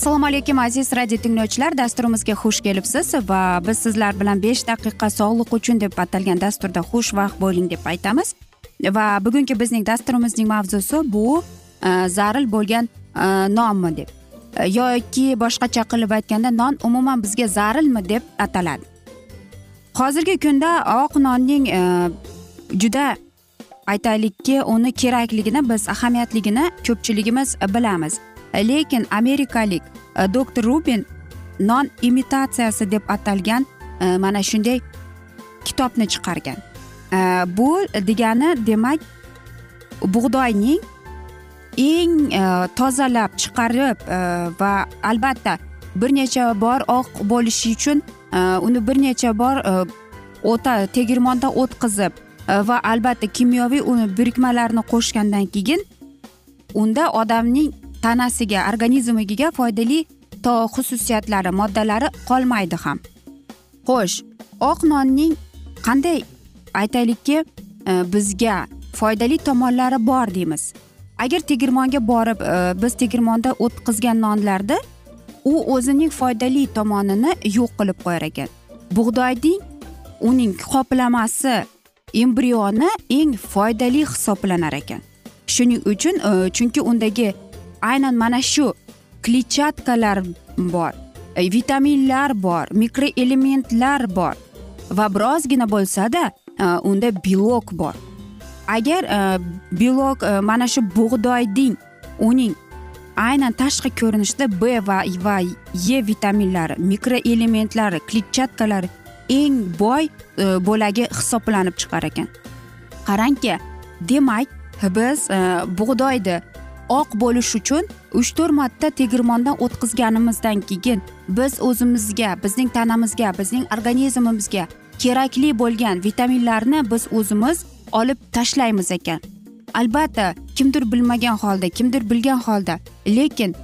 assalomu alaykum aziz radio tinglovchilar. Dasturimizga xush kelibsiz va biz sizlar bilan besh daqiqa sog'liq uchun deb atalgan dasturda xushvaqt bo'ling deb aytamiz. Va bugungi bizning dasturimizning mavzusi bu e, zaril bo'lgan e, nonmi deb e, yoki boshqacha qilib aytganda non umuman bizga zarilmi deb ataladi. Hozirgi kunda oq nonning juda aytaylikki uni kerakligini biz ahamiyatligini ko'pchiligimiz bilamiz. Lekin amerikalik doktor rubin non imitatsiyasi deb atalgan mana shunday kitobni chiqargan bu degani demak bug'doyning eng tozalab chiqarib va albatta bir necha bor oq bo'lishi uchun uni bir necha bor o'ta tegirmonda o'tkazib va albatta kimyoviy uni birikmalarni qo'shgandan keyin unda odamning tanasiga organizmiga foydali to xususiyatlari moddalari qolmaydi ham. Xo'sh oq nonning qanday aytaylikki e, bizga foydali tomonlari bor deymiz. Agar tegirmonga borib e, biz tegirmonda o'tkazgan nonlarda u o'zining foydali tomonini yo'q qilib qo'yar ekan. Bug'doyning uning qoplamasi embrioni eng foydali hisoblanar ekan. Shuning uchun e, chunki undagi aynan mana shu kletchatkalar bor e, vitaminlar bor mikroelementlar bor va birozgina bo'lsada e, unda belok bor. Agar e, belok mana shu bug'doyning uning aynan tashqi ko'rinishda b va va e vitaminlari mikroelementlari kletchatkalari eng boy bo'lagi hisoblanib chiqar ekan. Qarangki demak biz bug'doyni oq bo'lish uchun uch to'rt marta tegirmondan o'tkazganimizdan keyin biz o'zimizga bizning tanamizga bizning organizmimizga kerakli bo'lgan vitaminlarni biz o'zimiz olib tashlaymiz ekan. Albatta kimdir bilmagan holda kimdir bilgan holda lekin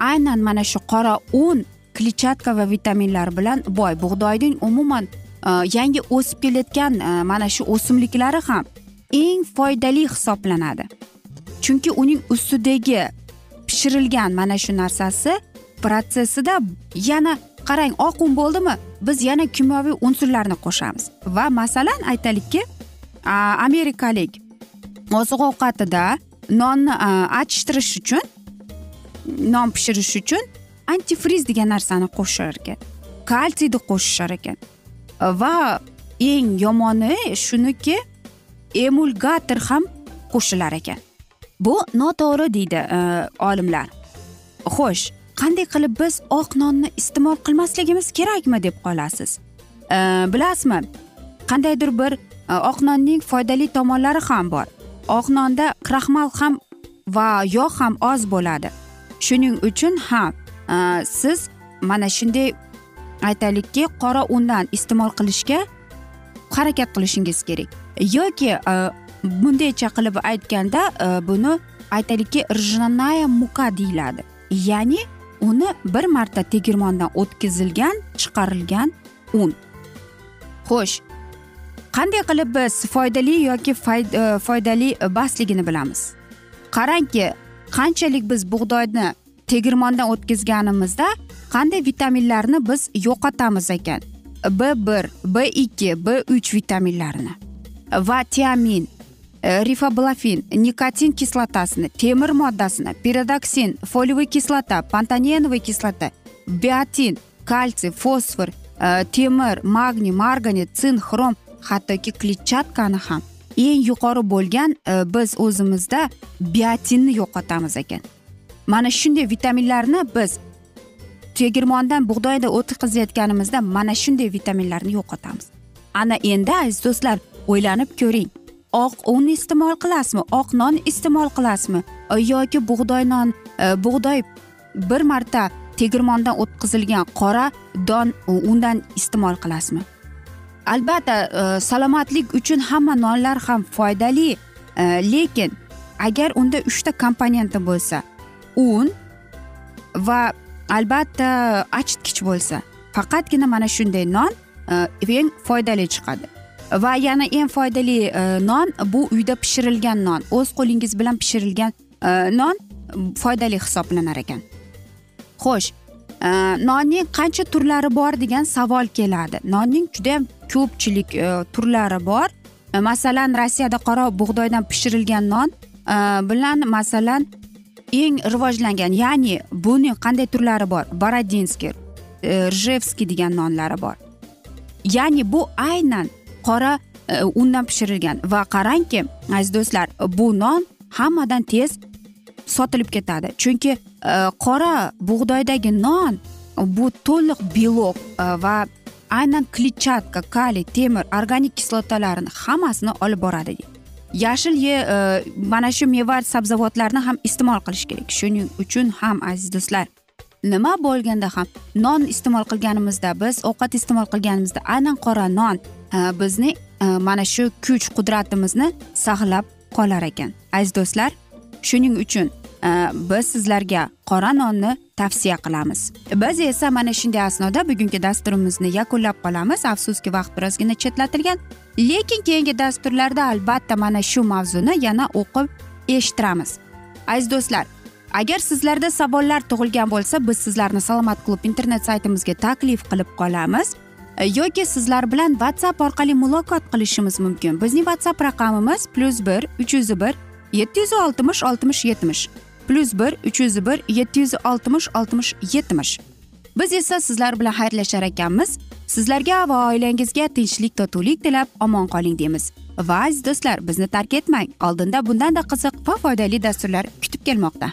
aynan mana shu qora un kletchatka va vitaminlar bilan boy bug'doyning umuman e, yangi o'sib kelayotgan e, mana shu o'simliklari ham eng foydali hisoblanadi. Chunki uning ustidagi pishirilgan mana shu narsasi protsessida yana qarang oq un bo'ldimi? Biz yana kimyoviy unsurlarni qo'shamiz. Va masalan aytaylikki amerikalik oziq ovqatida nonni achishtirish uchun non pishirish uchun antifriz degan narsani qo'shishar ekan. Kalsiyni qo'shishar ekan. Va eng yomoni shuniki emulgator ham qo'shilar ekan. Bu noto'g'ri deydi e, olimlar. Xo'sh qanday qilib biz oq nonni iste'mol qilmasligimiz kerakmi deb qolasiz? E, bilasizmi qandaydir bir e, oq nonning foydali tomonlari ham bor. Oq nonda kraxmal ham va yog' ham oz bo'ladi. Shuning uchun ham siz mana shunday aytaylikki qora undan iste'mol qilishga harakat qilishingiz kerak. Yoki bundaycha qilib aytganda e, buni aytaylikki rjnanaya muka deyiladi. Ya'ni uni bir marta tegirmondan o'tkazilgan chiqarilgan un. Xo'sh qanday qilib biz foydali yoki e, foydali emasligini bilamiz? Qarangki qanchalik biz bug'doyni tegirmondan o'tkazganimizda qanday vitaminlarni biz yo'qotamiz ekan? B bir b ikki b uch vitaminlarini va tiamin rifablafin nikotin kislotasini temir moddasini pirodoksin foliyaviy kislota pantanenovый kislota biotin kalsiy fosfor e, temir magniy marganit sink xrom hattoki kletchatkani ham eng yuqori bo'lgan biz o'zimizda biotinni yo'qotamiz ekan mana shunday vitaminlarni biz tegirmondan bug'doyda o'tkazayotganimizda mana shunday vitaminlarni yo'qotamiz ana endi aziz do'stlar o'ylanib ko'ring oq un iste'mol qilasizmi oq non iste'mol qilasizmi yoki bug'doy non e, bug'doy bir marta tegirmondan o'tkazilgan qora don undan iste'mol qilasizmi albatta e, salomatlik uchun hamma nonlar ham foydali e, lekin agar unda uchta komponenti bo'lsa un va albatta achitgich bo'lsa faqatgina mana shunday non eng foydali chiqadi. Va yana eng foydali e, non bu uyda pishirilgan non. O'z qo'lingiz bilan pishirilgan e, non foydali hisoblanar ekan. Xo'sh e, nonning qancha turlari bor degan savol keladi. Nonning judayam ko'pchilik turlari bor. Masalan rossiyada qora bug'doydan pishirilgan non bilan masalan eng rivojlangan ya'ni buning qanday turlari bor? Borodinskiy rjevskiy degan nonlari bor. Ya'ni bu aynan qora e, undan pishirilgan. Va qarangki aziz do'stlar bu non hammadan tez sotilib ketadi. Chunki e, qora bug'doydagi non bu to'liq belok e, va aynan kletchatka kaliy temir organik kislotalarni hammasini olib boradi. Yashil ye mana shu meva sabzavotlarni ham iste'mol qilish kerak. Shuning uchun ham aziz do'stlar nima bo'lganda ham non iste'mol qilganimizda biz ovqat iste'mol qilganimizda aynan qora non Э, bizni э, mana shu kuch qudratimizni saqlab qolar ekan. Aziz do'stlar shuning uchun э, biz sizlarga qora nonni tavsiya qilamiz. Biz esa mana shunday asnoda bugungi dasturimizni yakunlab qolamiz. Afsuski vaqt birozgina chetlatilgan lekin keyingi dasturlarda albatta mana shu mavzuni yana o'qib eshittiramiz. Aziz do'stlar agar sizlarda savollar tug'ilgan bo'lsa biz sizlarni salomat klub internet saytimizga taklif qilib qolamiz. E, yoki sizlar bilan whatsapp orqali muloqot qilishimiz mumkin. Bizning whatsapp raqamimiz plyus bir uch yuz bir yetti yuz oltmish oltmish yetmish. plyus bir uch yuz bir yetti yuz oltmish oltmish yetmish. Biz esa sizlar bilan xayrlashar ekanmiz. Sizlarga va oilangizga tinchlik totuvlik tilab omon qoling deymiz. Va aziz do'stlar bizni tark etmang. Oldinda bundanda qiziq va foydali dasturlar kutib kelmoqda.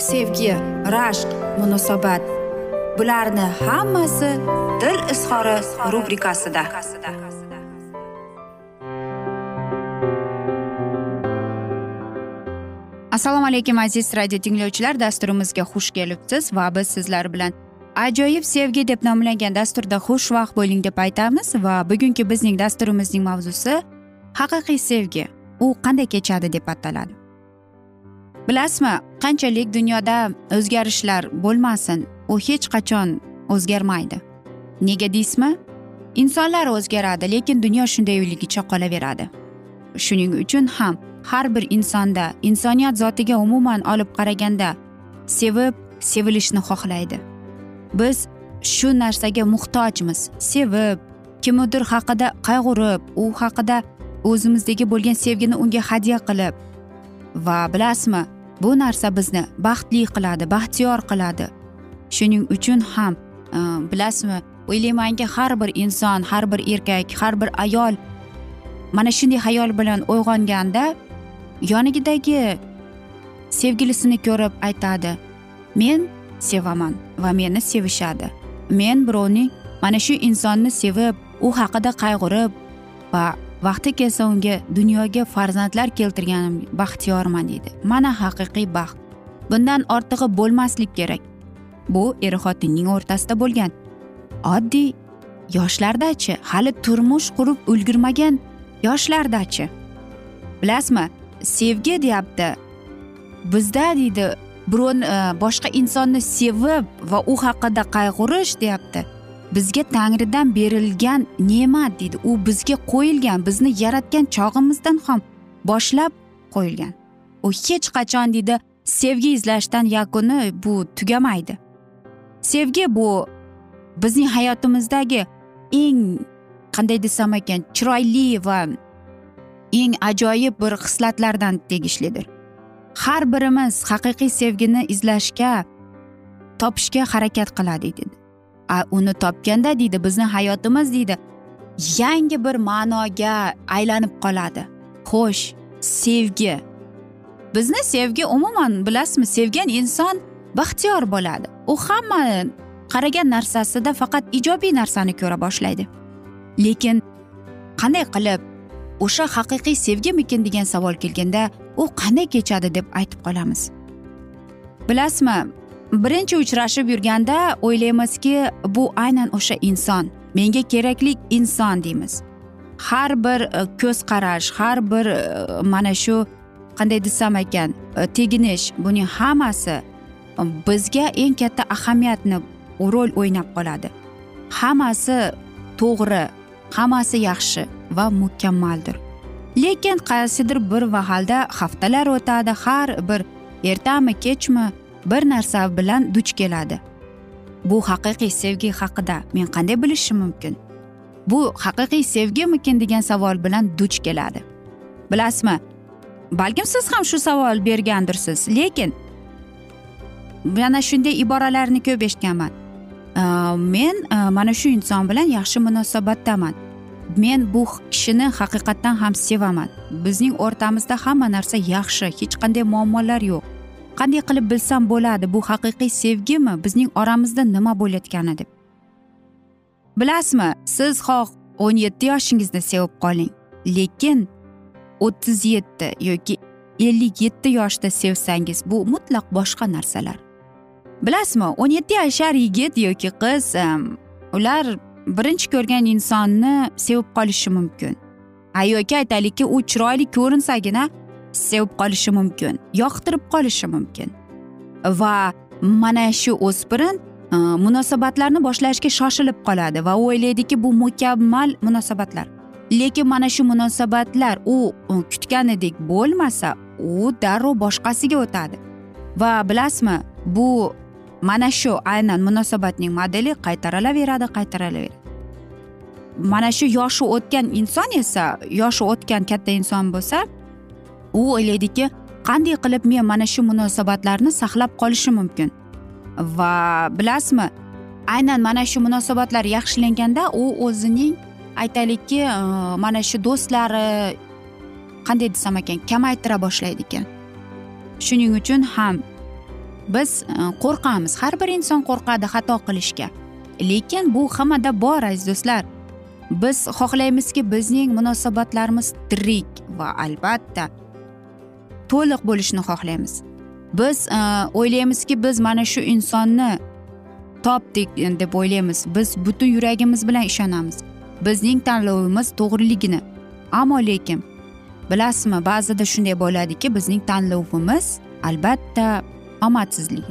sevgi rashq munosabat. Bularni hammasi dil izhori rubrikasida. Assalomu alaykum aziz radio tinglovchilar. Dasturimizga xush kelibsiz va biz sizlar bilan ajoyib sevgi deb nomlangan dasturda xushvaqt bo'ling deb aytamiz va bugungi bizning dasturimizning mavzusi haqiqiy sevgi. U qanday kechadi deb ataladi. Bilasizmi qanchalik dunyoda o'zgarishlar bo'lmasin u hech qachon o'zgarmaydi. Nega deysizmi? Insonlar o'zgaradi lekin dunyo shundayligicha qolaveradi. Shuning uchun ham har bir insonda insoniyat zotiga umuman olib qaraganda sevib sevilishni xohlaydi. Biz shu narsaga muhtojmiz sevib kimnidir haqida qayg'urib u haqida o'zimizdagi bo'lgan sevgini unga hadya qilib va bilasizmi bu narsa bizni baxtli qiladi baxtiyor qiladi. Shuning uchun ham e, bilasizmi o'ylaymanki har bir inson har bir erkak har bir ayol mana shunday xayol bilan uyg'onganda yonidagi sevgilisini ko'rib aytadi. Men sevaman va meni sevishadi. Men birovning mana shu insonni sevib u haqida qayg'urib va vaqti kelsa unga dunyoga farzandlar keltirganim baxtiyorman deydi. Mana haqiqiy baxt. Bundan ortig'i bo'lmaslik kerak. Bu er xotinning o'rtasida bo'lgan. Oddiy yoshlardachi hali turmush qurib ulgurmagan yoshlardachi. Bilasizmi sevgi deyapti. Bizda deydi birovni e, boshqa insonni sevib va u haqida qayg'urish deyapti. Bizga tangridan berilgan ne'mat deydi. U bizga qo'yilgan bizni yaratgan chog'imizdan ham boshlab qo'yilgan. U hech qachon deydi sevgi izlashdan yakuni bu tugamaydi. Sevgi bu bizning hayotimizdagi eng qanday desam ekan chiroyli va eng ajoyib bir xislatlardan tegishlidir. Har birimiz haqiqiy sevgini izlashga topishga harakat qiladi dedi uni topganda deydi bizni hayotimiz deydi. Yangi bir ma'noga aylanib qoladi. Xo'sh sevgi. Bizni sevgi umuman bilasizmi sevgan inson baxtiyor bo'ladi. U hamma qaragan narsasida faqat ijobiy narsani ko'ra boshlaydi. Lekin qanday qilib o'sha haqiqiy sevgimikin degan savol kelganda u qanday kechadi deb aytib qolamiz. Bilasizmi birinchi uchrashib yurganda o'ylaymizki bu aynan o'sha inson. Menga kerakli inson deymiz. Har bir e, ko'z qarash har bir e, mana shu qanday desam ekan e, teginish buning hammasi bizga eng katta ahamiyatni rol o'ynab qoladi. Hammasi to'g'ri hammasi yaxshi va mukammaldir. Lekin qaysidir bir mahalda haftalar o'tadi har bir ertami kechmi bir narsa bilan duch keladi. Bu haqiqiy sevgi haqida men qanday bilishim mumkin? Bu haqiqiy sevgimikin degan savol bilan duch keladi. Bilasizmi? Balkim siz ham shu savol bergandirsiz lekin mana shunday iboralarni ko'p eshitganman. Men mana shu inson bilan yaxshi munosabatdaman. Men bu kishini haqiqatdan ham sevaman. Bizning o'rtamizda hamma narsa yaxshi hech qanday muammolar yo'q. Qanday qilib bilsam bo'ladi bu haqiqiy sevgimi bizning oramizda nima bo'layotgani deb. Bilasizmi siz xoh o'n yetti yoshingizni sevib qoling lekin o'ttiz yetti yoki ellik yetti yoshda sevsangiz bu mutlaq boshqa narsalar. Bilasizmi o'n yetti yashar yigit yoki qiz ular birinchi ko'rgan insonni sevib qolishi mumkin. A yoki aytaylikki u chiroyli ko'rinsagina sevib qolishi mumkin yoqtirib qolishi mumkin. Va mana shu o'spirin e, munosabatlarni boshlashga shoshilib qoladi va u o'ylaydiki bu mukammal munosabatlar. Lekin mana shu munosabatlar u kutganidek bo'lmasa u darrov boshqasiga o'tadi. Va bilasizmi bu mana shu aynan munosabatning modeli qaytarilaveradi qaytarilaveradi mana shu yoshi o'tgan inson esa yoshi o'tgan katta inson bo'lsa u o'ylaydiki qanday qilib men mana shu munosabatlarni saqlab qolishim mumkin? Va bilasizmi aynan mana shu munosabatlar yaxshilanganda u o'zining aytaylikki e, mana shu do'stlari qanday desam ekan kamaytira boshlaydi ekan. Shuning uchun ham biz e, qo'rqamiz. Har bir inson qo'rqadi xato qilishga. Lekin bu hammada bor aziz do'stlar. Biz xohlaymizki bizning munosabatlarimiz tirik va albatta to'liq bo'lishni xohlaymiz. Biz e, o'ylaymizki biz mana shu insonni topdik deb o'ylaymiz. Biz butun yuragimiz bilan ishonamiz. Bizning tanlovimiz to'g'riligini. Ammo lekin bilasizmi ba'zida shunday bo'ladiki bizning tanlovimiz albatta omadsizlik.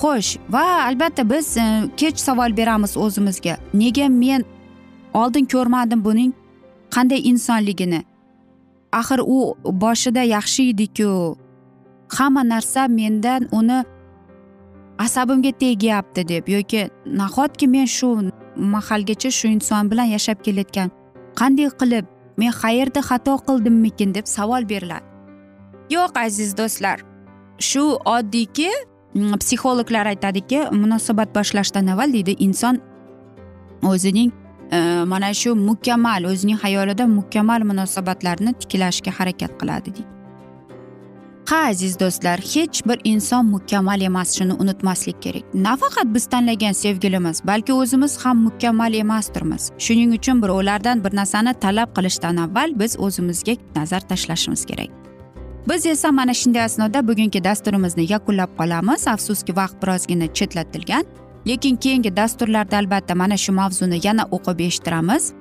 Xo'sh va albatta biz e, kech savol beramiz o'zimizga. Nega men oldin ko'rmadim buning qanday insonligini? Axir u boshida yaxshi ediku. Hamma narsa mendan uni asabimga tegyapti deb yoki nahotki men shu mahalgacha shu inson bilan yashab kelayotgan qanday qilib men qayerda xato qildimmikin deb savol beriladi. Yo'q aziz do'stlar. Shu oddiyki mm, psixologlar aytadiki munosabat boshlashdan avval deydi inson o'zining Э, mana shu mukammal o'zining xayolida mukammal munosabatlarni tiklashga harakat qiladi deydi. Ha aziz do'stlar hech bir inson mukammal emas shuni unutmaslik kerak. Nafaqat biz tanlagan sevgilimiz balki o'zimiz ham mukammal emasdirmiz. Shuning uchun birovlardan bir narsani talab qilishdan avval biz o'zimizga nazar tashlashimiz kerak. Biz esa mana shunday asnoda bugungi dasturimizni yakunlab qolamiz. Afsuski vaqt birozgina chetlatilgan. Lekin keyingi dasturlarda albatta mana shu mavzuni yana o'qib eshittiramiz.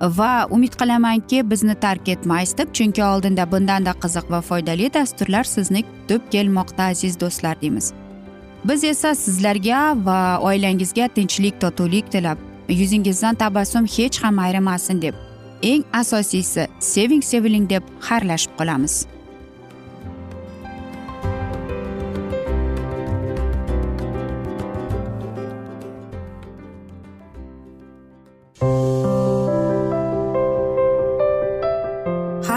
Va umid qilamanki bizni tark etmaysiz deb chunki oldinda bundanda qiziq va foydali dasturlar sizni kutib kelmoqda aziz do'stlar deymiz. Biz esa sizlarga va oilangizga tinchlik totuvlik tilab yuzingizdan tabassum hech ham ayrimasin deb eng asosiysi seving seviling deb xayrlashib qolamiz.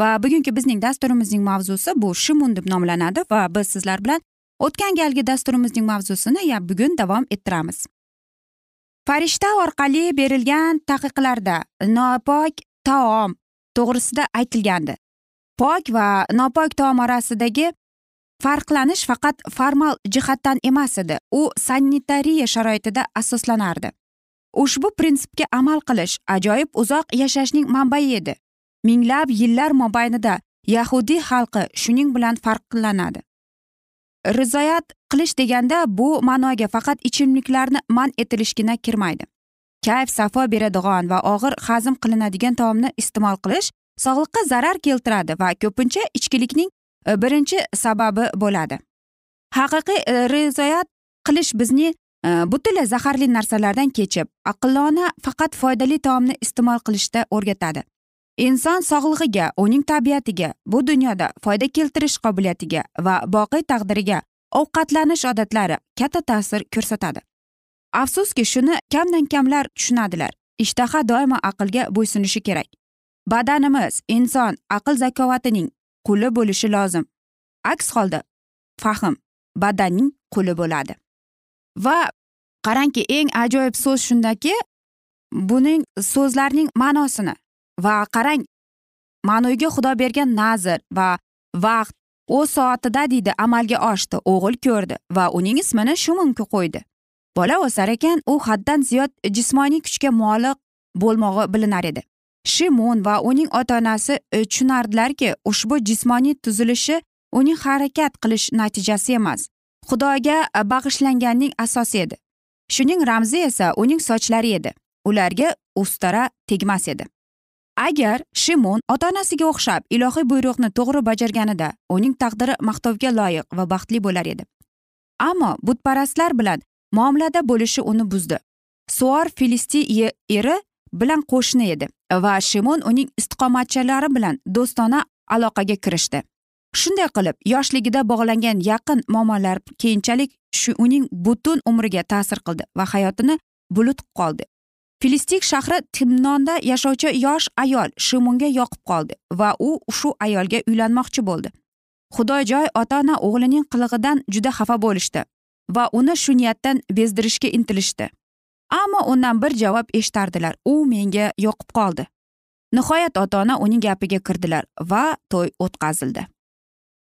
Va bugungi bizning dasturimizning mavzusi bu shimun deb nomlanadi va biz sizlar bilan o'tgan galgi dasturimizning mavzusini ya bugun davom ettiramiz. Farishta orqali berilgan taqiqlarda nopok taom to'g'risida aytilgandi. Pok va nopok taom orasidagi farqlanish faqat formal jihatdan emas edi. U sanitariya sharoitida asoslanardi. Ushbu prinsipga amal qilish ajoyib uzoq yashashning manbai edi. Minglab yillar mobaynida yahudiy xalqi shuning bilan farqlanadi rizoyat qilish deganda bu ma'noga faqat ichimliklarni man etilishgina kirmaydi. Kayf safo beradigan va og'ir hazm qilinadigan taomni iste'mol qilish sog'liqqa zarar keltiradi va ko'pincha ichkilikning e, birinchi sababi bo'ladi. Haqiqiy e, rizoyat qilish bizni e, butunlay zaharli narsalardan kechib aqllona faqat foydali taomni iste'mol qilishda o'rgatadi. Inson sog'lig'iga uning tabiatiga bu dunyoda foyda keltirish qobiliyatiga va boqiy taqdiriga ovqatlanish odatlari katta ta'sir ko'rsatadi. Afsuski shuni kamdan kamlar tushunadilar. Ishtaha doimo aqlga bo'ysunishi kerak. Badanimiz inson aql zakovatining quli bo'lishi lozim. Aks holda fahm badanning quli bo'ladi. Va qarangki eng ajoyib so'z shundaki buning so'zlarning ma'nosini va qarang. Ma'noga xudo bergan nazr va vaqt o'z soatida deydi amalga oshdi o'g'il ko'rdi va uning ismini shu qo'ydi. Bola o'sar ekan u haddan ziyod jismoniy kuchga mualliq bo'lmog'i bilinar edi. Shimon va uning ota onasi e, tushunardilarki ushbu jismoniy tuzilishi uning harakat qilish natijasi emas. Xudoga e, bag'ishlanganning asosi edi. Shuning ramzi esa uning sochlari edi. Ularga ustara tegmas edi. Agar shimon ota onasiga o'xshab ilohiy buyruqni to'g'ri bajarganida uning taqdiri maqtovga loyiq va baxtli bo'lar edi. Ammo butparastlar bilan muomalada bo'lishi uni buzdi. Suor filistiy eri bilan qo'shni edi va shimon uning istiqomatchilari bilan do'stona aloqaga kirishdi. Shunday qilib yoshligida bog'langan yaqin momolar keyinchalik shu uning butun umriga ta'sir qildi va hayotini bulut qoldi. Filistik shahri timnonda yashovchi yosh ayol shimunga yoqib qoldi va u shu ayolga uylanmoqchi bo'ldi. Xudojoy ota ona o'g'lining qilig'idan juda xafa bo'lishdi va uni shu niyatdan bezdirishga intilishdi. Ammo undan bir javob eshitardilar. U menga yoqib qoldi. Nihoyat ota ona uning gapiga kirdilar va to'y o'tkazildi.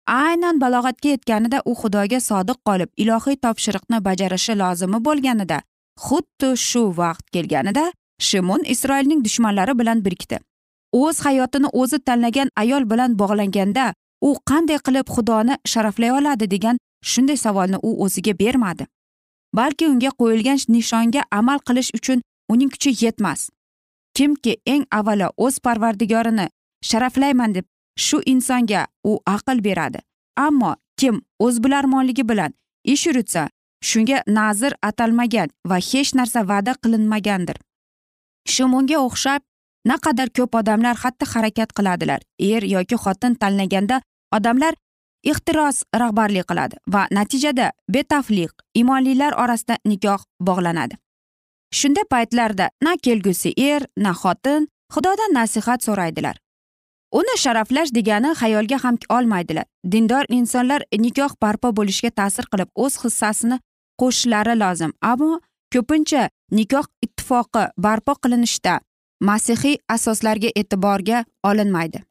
Aynan balog'atga yetganida u xudoga sodiq qolib ilohiy topshiriqni bajarishi lozimi bo'lganida xuddi shu vaqt kelganida shimon isroilning dushmanlari bilan birikdi. O'z hayotini o'zi tanlagan ayol bilan bog'langanda u qanday qilib xudoni sharaflay oladi degan shunday savolni u o'ziga bermadi. Balki unga qo'yilgan nishonga amal qilish uchun uning kuchi yetmas. Kimki eng avvalo o'z parvardigorini sharaflayman deb shu insonga u aql beradi. Ammo kim o'z bilarmonligi bilan ish yuritsa shunga nazr atalmagan va hech narsa va'da qilinmagandir. Shimonga o'xshab naqadar ko'p odamlar xatti harakat qiladilar er yoki xotin tanlaganda odamlar ehtiros rahbarlik qiladi va natijada betafliq imonlilar orasida nikoh bog'lanadi. Shunday paytlarda na kelgusi er na xotin xudodan nasihat so'raydilar. Uni sharaflash degani xayolga ham olmaydilar. Dindor insonlar nikoh barpo bo'lishiga ta'sir qilib o'z hissasini qo'shishlari lozim. Ammo ko'pincha nikoh ittifoqi barpo qilinishda masihiy asoslarga e'tiborga olinmaydi.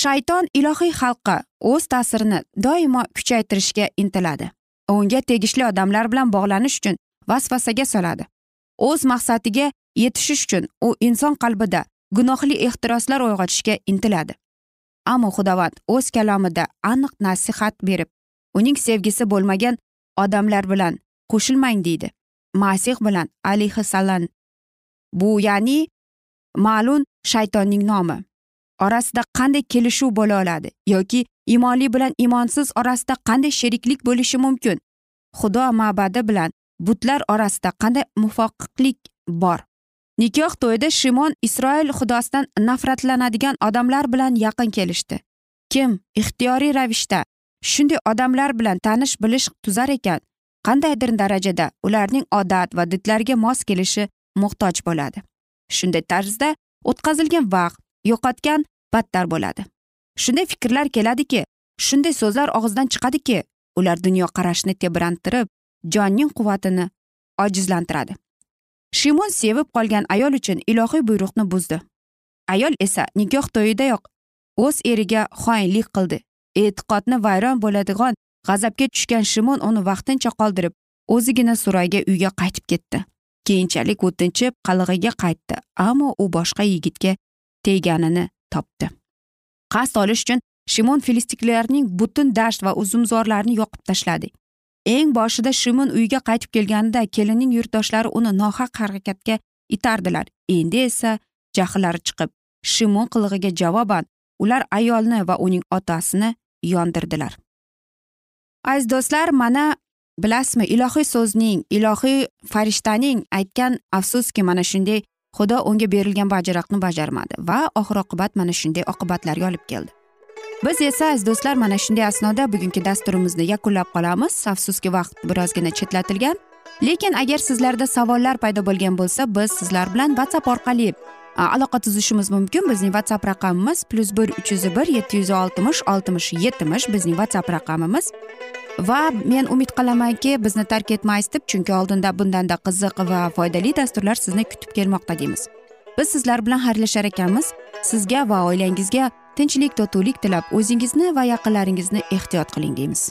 Shayton ilohiy xalqqa o'z ta'sirini doimo kuchaytirishga intiladi. Unga tegishli odamlar bilan bog'lanish uchun vasvasaga soladi. O'z maqsadiga yetishish uchun u inson qalbida gunohli ehtiroslar uyg'otishga intiladi. Ammo xudovand o'z kalomida aniq nasihat berib uning sevgisi bo'lmagan odamlar bilan qo'shilmang deydi. Masih bilan alayhissalom. Bu ya'ni ma'lum shaytonning nomi. Orasida qanday kelishuv bo'la oladi yoki iymonli bilan iymonsiz orasida qanday sheriklik bo'lishi mumkin? Xudo ma'badi bilan butlar orasida qanday muvofiqlik bor? Nikoh to'yida shimon isroil xudosidan nafratlanadigan odamlar bilan yaqin kelishdi. Kim? Ixtiyoriy ravishda. Shunday odamlar bilan tanish bilish tuzar ekan. Qandaydir darajada ularning odat va didlariga mos kelishi muhtoj bo'ladi. Shunday tarzda o'tkazilgan vaqt yo'qotgan battar bo'ladi. Shunday fikrlar keladiki shunday so'zlar og'izdan chiqadiki ular dunyoqarashni tebrantirib jonning quvvatini ojizlantiradi. Shimon sevib qolgan ayol uchun ilohiy buyruqni buzdi. Ayol esa nikoh to'yidayoq o'z eriga xoinlik qildi. E'tiqodni vayron bo'ladigan g'azabga tushgan shimon uni vaqtincha qoldirib o'zigina suroyga uyga qaytib ketdi. Keyinchalik o'tinchib qalig'iga qaytdi ammo u boshqa yigitga tegganini topdi. Qasd olish uchun shimon filistiklarning butun dasht va uzumzorlarini yoqib tashladi. Eng boshida shimon uyga qaytib kelganida kelinning yurtdoshlari uni nohaq harakatga itardilar. Endi esa jahllari chiqib shimon qilig'iga javoban ular ayolni va uning otasini yondirdilar. Aziz do'stlar mana bilasizmi ilohiy so'zning ilohiy farishtaning aytgan afsuski mana shunday xudo unga berilgan bajaraqni bajarmadi va oxir oqibat mana shunday oqibatlarga olib keldi. Biz esa aziz do'stlar mana shunday asnoda bugungi dasturimizni yakunlab qolamiz. Afsuski vaqt birozgina chetlatilgan. Lekin agar sizlarda savollar paydo bo'lgan bo'lsa biz sizlar bilan whatsapp orqali aloqa tuzishimiz mumkin. Bizning whatsapp raqamimiz plyus bir uch yuz bir yetti yuz oltmish oltmish yetmish bizning whatsapp raqamimiz. Va men umid qilamanki bizni tark etmaysiz deb chunki oldinda bundanda qiziq va foydali dasturlar sizni kutib kelmoqda deymiz. Biz sizlar bilan xayrlashar ekanmiz. Sizga va oilangizga tinchlik totuvlik tilab o'zingizni va yaqinlaringizni ehtiyot qiling deymiz.